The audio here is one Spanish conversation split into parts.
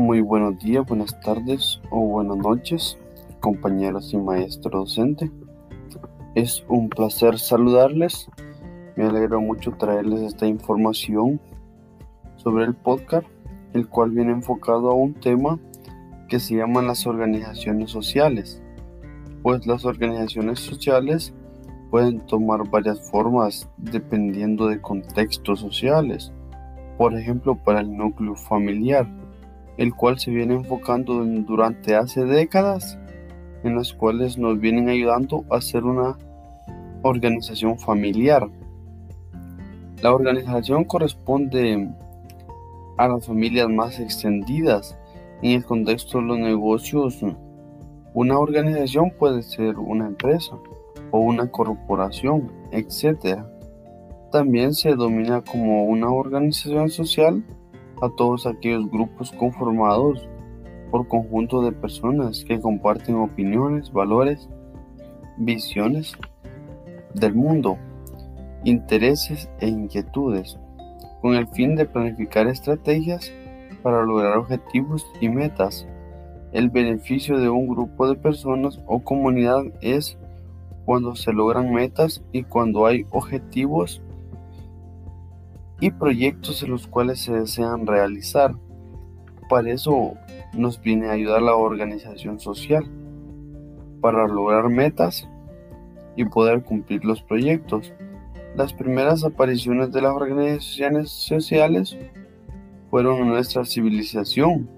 Muy buenos días, buenas tardes o buenas noches, compañeros y maestro docente. Es un placer saludarles. Me alegro mucho traerles esta información sobre el podcast, el cual viene enfocado a un tema que se llama las organizaciones sociales. Pues las organizaciones sociales pueden tomar varias formas dependiendo de contextos sociales. Por ejemplo, para el núcleo familiar el cual se viene enfocando durante hace décadas, en las cuales nos vienen ayudando a hacer una organización familiar. La organización corresponde a las familias más extendidas. En el contexto de los negocios, una organización puede ser una empresa o una corporación, etc. También se domina como una organización social a todos aquellos grupos conformados por conjuntos de personas que comparten opiniones, valores, visiones del mundo, intereses e inquietudes, con el fin de planificar estrategias para lograr objetivos y metas. El beneficio de un grupo de personas o comunidad es cuando se logran metas y cuando hay objetivos y proyectos en los cuales se desean realizar. Para eso nos viene a ayudar la organización social, para lograr metas y poder cumplir los proyectos. Las primeras apariciones de las organizaciones sociales fueron en nuestra civilización.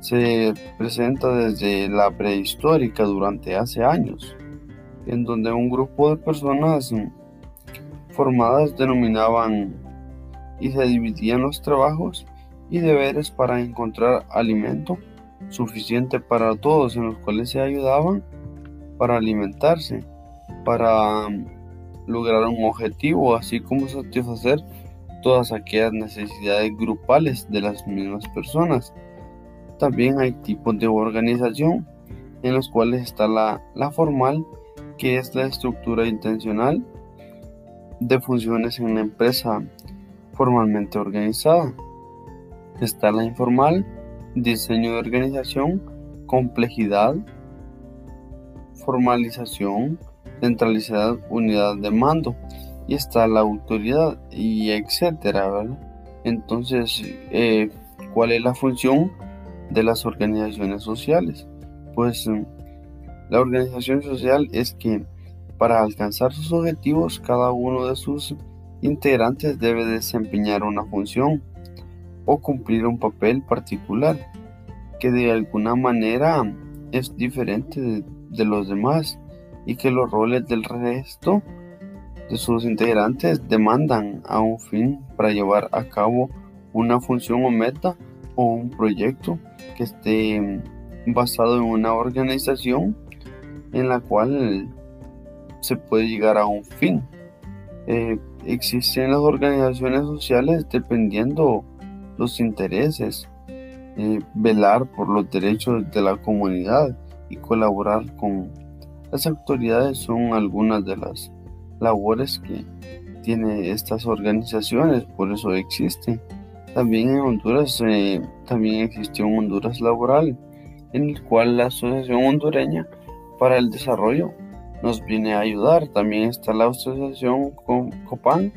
Se presenta desde la prehistórica durante hace años, en donde un grupo de personas formadas denominaban y se dividían los trabajos y deberes para encontrar alimento suficiente para todos en los cuales se ayudaban para alimentarse, para um, lograr un objetivo, así como satisfacer todas aquellas necesidades grupales de las mismas personas. También hay tipos de organización en los cuales está la, la formal, que es la estructura intencional de funciones en la empresa formalmente organizada. Está la informal, diseño de organización, complejidad, formalización, centralidad, unidad de mando. Y está la autoridad y etcétera, Entonces, eh, ¿cuál es la función de las organizaciones sociales? Pues mm, la organización social es que para alcanzar sus objetivos, cada uno de sus integrantes debe desempeñar una función o cumplir un papel particular que de alguna manera es diferente de, los demás y que los roles del resto de sus integrantes demandan a un fin para llevar a cabo una función o meta o un proyecto que esté basado en una organización en la cual se puede llegar a un fin. Eh, existen las organizaciones sociales dependiendo los intereses, eh, velar por los derechos de la comunidad y colaborar con las autoridades son algunas de las labores que tienen estas organizaciones, por eso existen. También en Honduras, eh, también existió un Honduras Laboral, en el cual la Asociación Hondureña para el Desarrollo nos viene a ayudar. También está la asociación COPAN,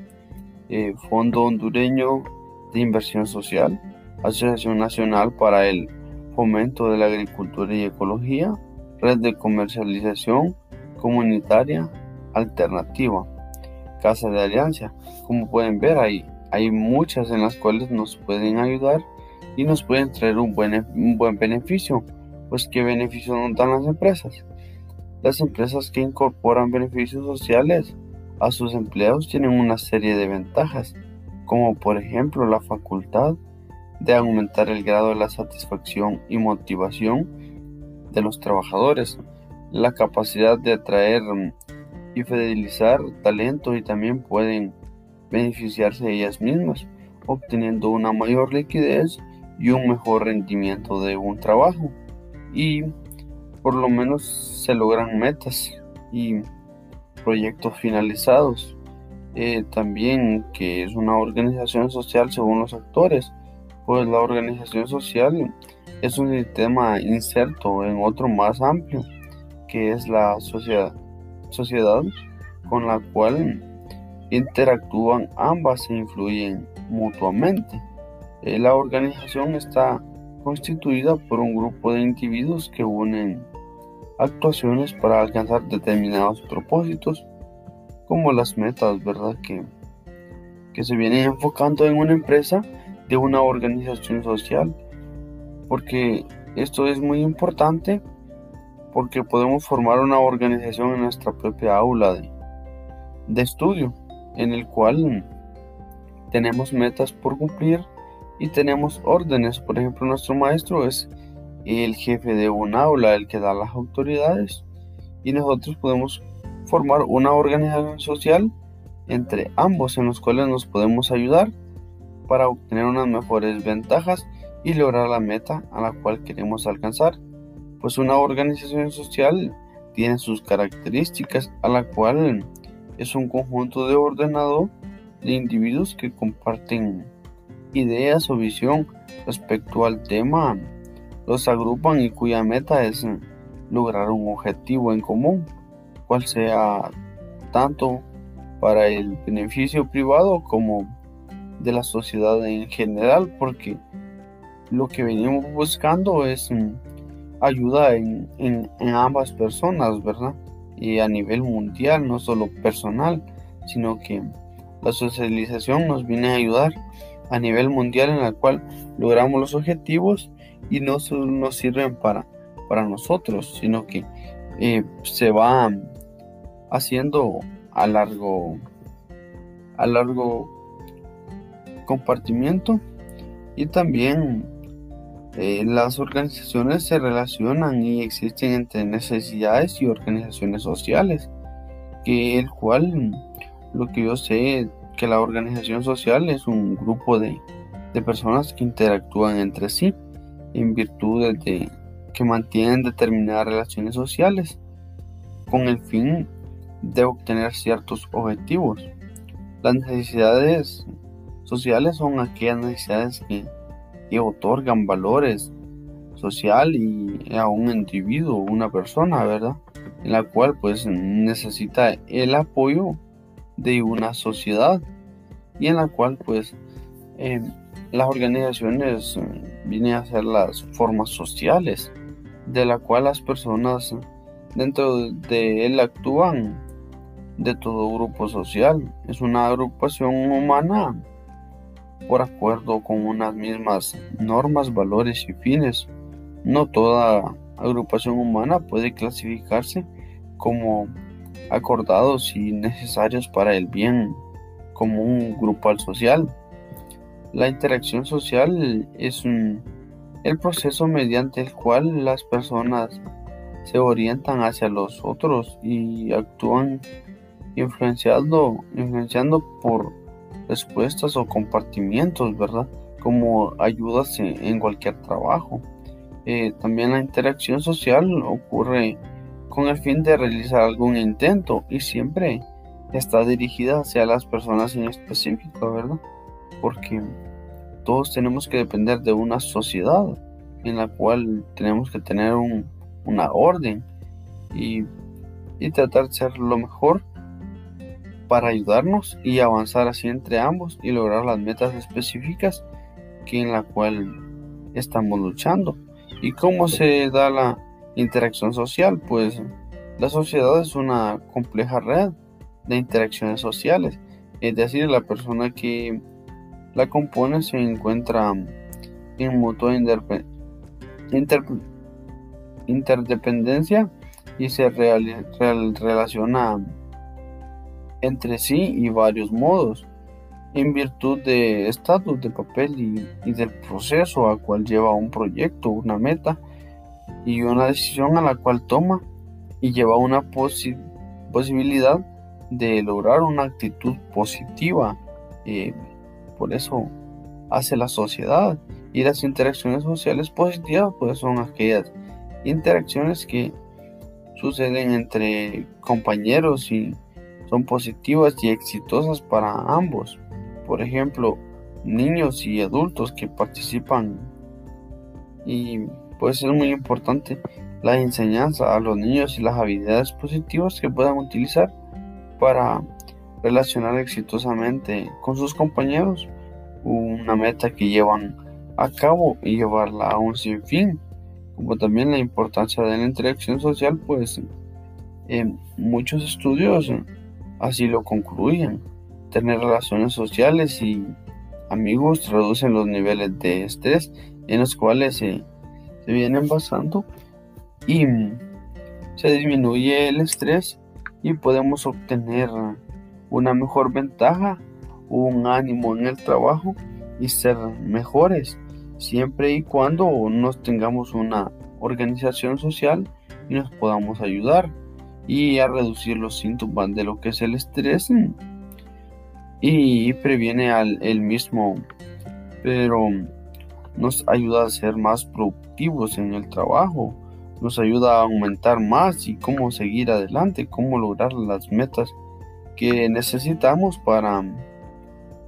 eh, Fondo Hondureño de Inversión Social, Asociación Nacional para el Fomento de la Agricultura y Ecología, Red de Comercialización Comunitaria Alternativa, Casa de Alianza. Como pueden ver, hay, hay muchas en las cuales nos pueden ayudar y nos pueden traer un buen, un buen beneficio. Pues, ¿qué beneficio nos dan las empresas? Las empresas que incorporan beneficios sociales a sus empleados tienen una serie de ventajas, como por ejemplo la facultad de aumentar el grado de la satisfacción y motivación de los trabajadores, la capacidad de atraer y fidelizar talento y también pueden beneficiarse de ellas mismas, obteniendo una mayor liquidez y un mejor rendimiento de un trabajo. Y por lo menos se logran metas y proyectos finalizados. Eh, también que es una organización social según los actores, pues la organización social es un sistema inserto en otro más amplio, que es la sociedad, sociedad con la cual interactúan ambas e influyen mutuamente. Eh, la organización está constituida por un grupo de individuos que unen actuaciones para alcanzar determinados propósitos, como las metas, ¿verdad? Que, que se vienen enfocando en una empresa de una organización social, porque esto es muy importante porque podemos formar una organización en nuestra propia aula de, de estudio, en el cual tenemos metas por cumplir y tenemos órdenes. Por ejemplo, nuestro maestro es el jefe de un aula, el que da las autoridades, y nosotros podemos formar una organización social entre ambos en los cuales nos podemos ayudar para obtener unas mejores ventajas y lograr la meta a la cual queremos alcanzar. Pues una organización social tiene sus características a la cual es un conjunto de ordenado de individuos que comparten ideas o visión respecto al tema, los agrupan y cuya meta es lograr un objetivo en común, cual sea tanto para el beneficio privado como de la sociedad en general, porque lo que venimos buscando es ayuda en, en, ambas personas, ¿verdad? Y a nivel mundial, no solo personal, sino que la socialización nos viene a ayudar a nivel mundial en la cual logramos los objetivos y no nos sirven para, para nosotros, sino que eh, se va haciendo a largo, a largo compartimiento. Y también eh, las organizaciones se relacionan y existen entre necesidades y organizaciones sociales, que el cual lo que yo sé que la organización social es un grupo de, de personas que interactúan entre sí en virtud de que mantienen determinadas relaciones sociales con el fin de obtener ciertos objetivos. Las necesidades sociales son aquellas necesidades que, otorgan valores social y a un individuo, una persona, ¿verdad? En la cual pues necesita el apoyo de una sociedad y en la cual pues eh, las organizaciones eh, vienen a ser las formas sociales de la cual las personas dentro de él actúan de todo grupo social. Es una agrupación humana por acuerdo con unas mismas normas, valores y fines. No toda agrupación humana puede clasificarse como acordados y necesarios para el bien común grupal social. La interacción social es el proceso mediante el cual las personas se orientan hacia los otros y actúan influenciando, influenciando por respuestas o compartimientos, ¿verdad? Como ayudas en, cualquier trabajo. Eh, también la interacción social ocurre con el fin de realizar algún intento y siempre está dirigida hacia las personas en específico, ¿verdad? Porque todos tenemos que depender de una sociedad en la cual tenemos que tener una orden y, y tratar de ser lo mejor para ayudarnos y avanzar así entre ambos y lograr las metas específicas que en la cual estamos luchando. ¿Y cómo se da la Interacción social, pues la sociedad es una compleja red de interacciones sociales, es decir, la persona que la compone se encuentra en mutua interdependencia y se relaciona entre sí y varios modos, en virtud de estatus de papel y, del proceso a cual lleva un proyecto, una meta, y una decisión a la cual toma y lleva una posibilidad de lograr una actitud positiva. Eh, por eso hace la sociedad y las interacciones sociales positivas pues son aquellas interacciones que suceden entre compañeros y son positivas y exitosas para ambos. Por ejemplo, niños y adultos que participan y pues es muy importante la enseñanza a los niños y las habilidades positivas que puedan utilizar para relacionar exitosamente con sus compañeros. Una meta que llevan a cabo y llevarla a un sinfín como también la importancia de la interacción social pues en muchos estudios así lo concluyen. Tener relaciones sociales y amigos reducen los niveles de estrés en los cuales se, se vienen basando y se disminuye el estrés y podemos obtener una mejor ventaja, un ánimo en el trabajo y ser mejores, siempre y cuando nos tengamos una organización social y nos podamos ayudar y a reducir los síntomas de lo que es el estrés y previene al el mismo, pero nos ayuda a ser más productivos en el trabajo, nos ayuda a aumentar más y cómo seguir adelante, cómo lograr las metas que necesitamos para,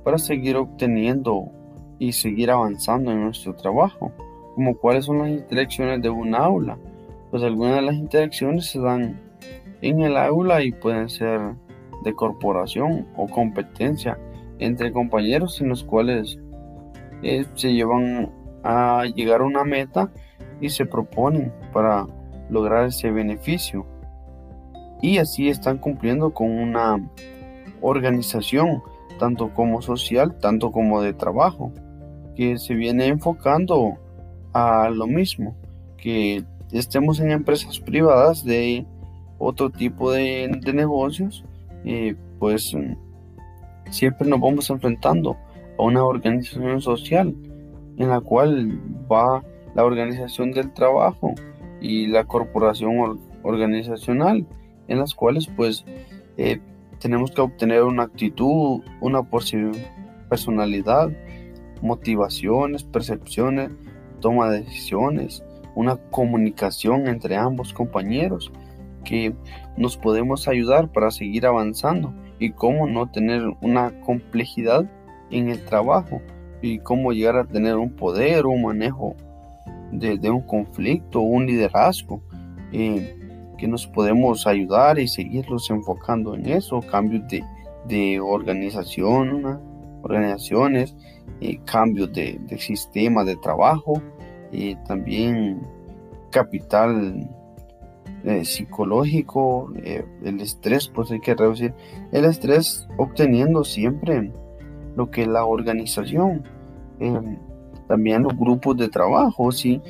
para seguir obteniendo y seguir avanzando en nuestro trabajo, como cuáles son las interacciones de un aula. Pues algunas de las interacciones se dan en el aula y pueden ser de corporación o competencia entre compañeros en los cuales eh, se llevan a llegar a una meta y se proponen para lograr ese beneficio. Y así están cumpliendo con una organización, tanto como social, tanto como de trabajo, que se viene enfocando a lo mismo, que estemos en empresas privadas de otro tipo de, negocios, eh, pues siempre nos vamos enfrentando a una organización social en la cual va la organización del trabajo y la corporación organizacional, en las cuales pues eh, tenemos que obtener una actitud, una personalidad, motivaciones, percepciones, toma de decisiones, una comunicación entre ambos compañeros que nos podemos ayudar para seguir avanzando y cómo no tener una complejidad en el trabajo y cómo llegar a tener un poder un manejo de, un conflicto, un liderazgo, eh, que nos podemos ayudar y seguirlos enfocando en eso, cambios de, de organización, organizaciones, eh, cambios de, de, sistema de trabajo, y también capital eh, psicológico, el estrés, pues hay que reducir el estrés obteniendo siempre lo que la organización también los grupos de trabajo. Si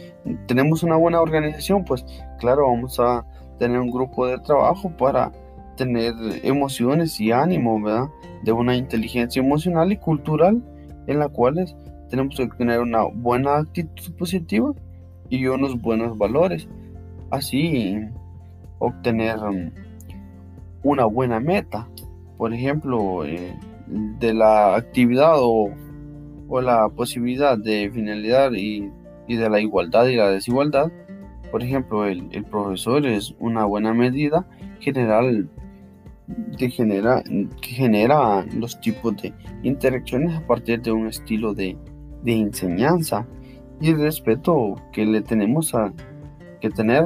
tenemos una buena organización, pues claro, vamos a tener un grupo de trabajo para tener emociones y ánimo, ¿verdad? De una inteligencia emocional y cultural en la cual tenemos que tener una buena actitud positiva y unos buenos valores. Así obtener um, una buena meta. Por ejemplo, eh, de la actividad o o la posibilidad de finalidad y, de la igualdad y la desigualdad. Por ejemplo, el, profesor es una buena medida general que genera, que genera los tipos de interacciones a partir de un estilo de, enseñanza y el respeto que le tenemos a, que tener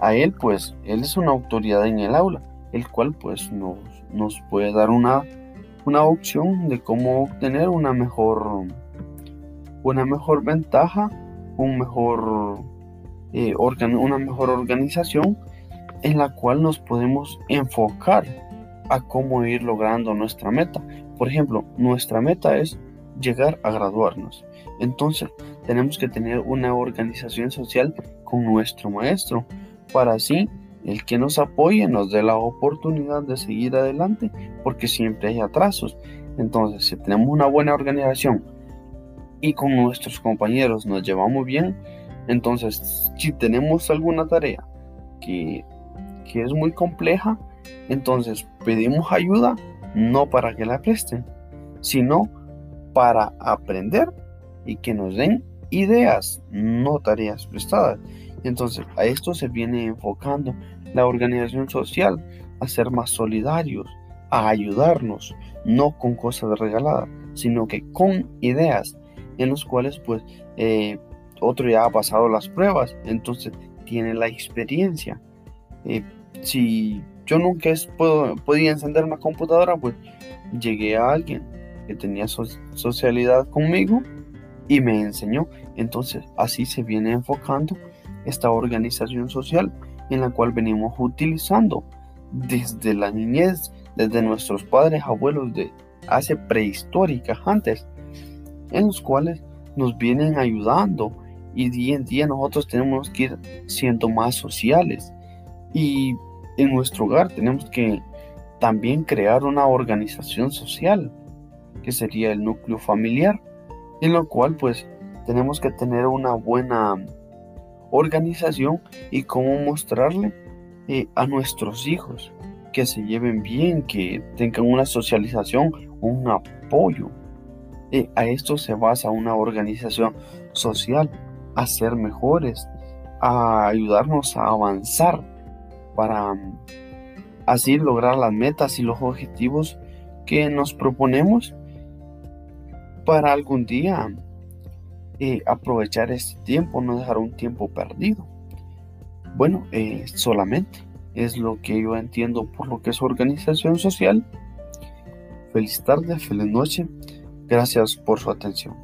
a él, pues él es una autoridad en el aula, el cual pues nos, nos puede dar una una opción de cómo obtener una mejor, una mejor ventaja, un mejor, eh, una mejor organización en la cual nos podemos enfocar a cómo ir logrando nuestra meta. Por ejemplo, nuestra meta es llegar a graduarnos. Entonces, tenemos que tener una organización social con nuestro maestro para así el que nos apoye nos dé la oportunidad de seguir adelante porque siempre hay atrasos. Entonces, si tenemos una buena organización y con nuestros compañeros nos llevamos bien, entonces si tenemos alguna tarea que, que es muy compleja, entonces pedimos ayuda no para que la presten, sino para aprender y que nos den ideas, no tareas prestadas. Entonces, a esto se viene enfocando la organización social, a ser más solidarios, a ayudarnos, no con cosas regaladas, sino que con ideas en los cuales pues eh, otro ya ha pasado las pruebas, entonces tiene la experiencia. Eh, si yo nunca es, podía encender una computadora, pues llegué a alguien que tenía socialidad conmigo y me enseñó. Entonces así se viene enfocando esta organización social en la cual venimos utilizando desde la niñez, desde nuestros padres, abuelos de hace prehistóricas antes, en los cuales nos vienen ayudando y día en día nosotros tenemos que ir siendo más sociales y en nuestro hogar tenemos que también crear una organización social que sería el núcleo familiar en lo cual pues tenemos que tener una buena organización y cómo mostrarle eh, a nuestros hijos que se lleven bien, que tengan una socialización, un apoyo. Eh, a esto se basa una organización social, a ser mejores, a ayudarnos a avanzar para mm, así lograr las metas y los objetivos que nos proponemos para algún día eh, aprovechar este tiempo, no dejar un tiempo perdido. Bueno, eh, solamente es lo que yo entiendo por lo que es organización social. Feliz tarde, feliz noche. Gracias por su atención.